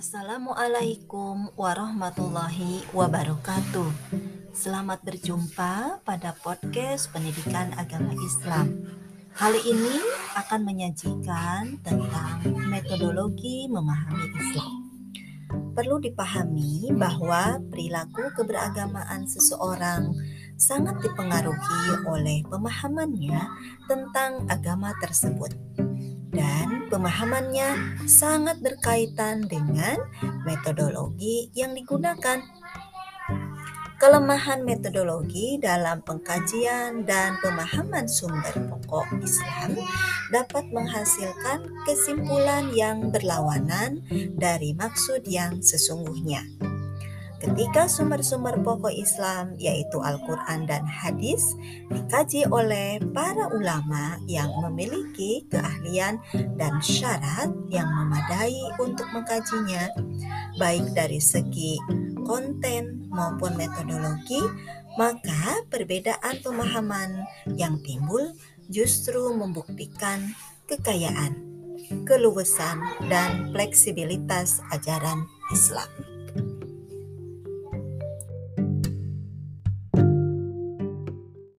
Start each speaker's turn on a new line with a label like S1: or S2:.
S1: Assalamualaikum warahmatullahi wabarakatuh. Selamat berjumpa pada podcast Pendidikan Agama Islam. Kali ini akan menyajikan tentang metodologi memahami Islam. Perlu dipahami bahwa perilaku keberagamaan seseorang sangat dipengaruhi oleh pemahamannya tentang agama tersebut dan pemahamannya sangat berkaitan dengan metodologi yang digunakan. Kelemahan metodologi dalam pengkajian dan pemahaman sumber pokok Islam dapat menghasilkan kesimpulan yang berlawanan dari maksud yang sesungguhnya. Ketika sumber-sumber pokok Islam, yaitu Al-Quran dan hadis, dikaji oleh para ulama yang memiliki keahlian dan syarat yang memadai untuk mengkajinya, baik dari segi konten maupun metodologi, maka perbedaan pemahaman yang timbul justru membuktikan kekayaan, keluasan, dan fleksibilitas ajaran Islam.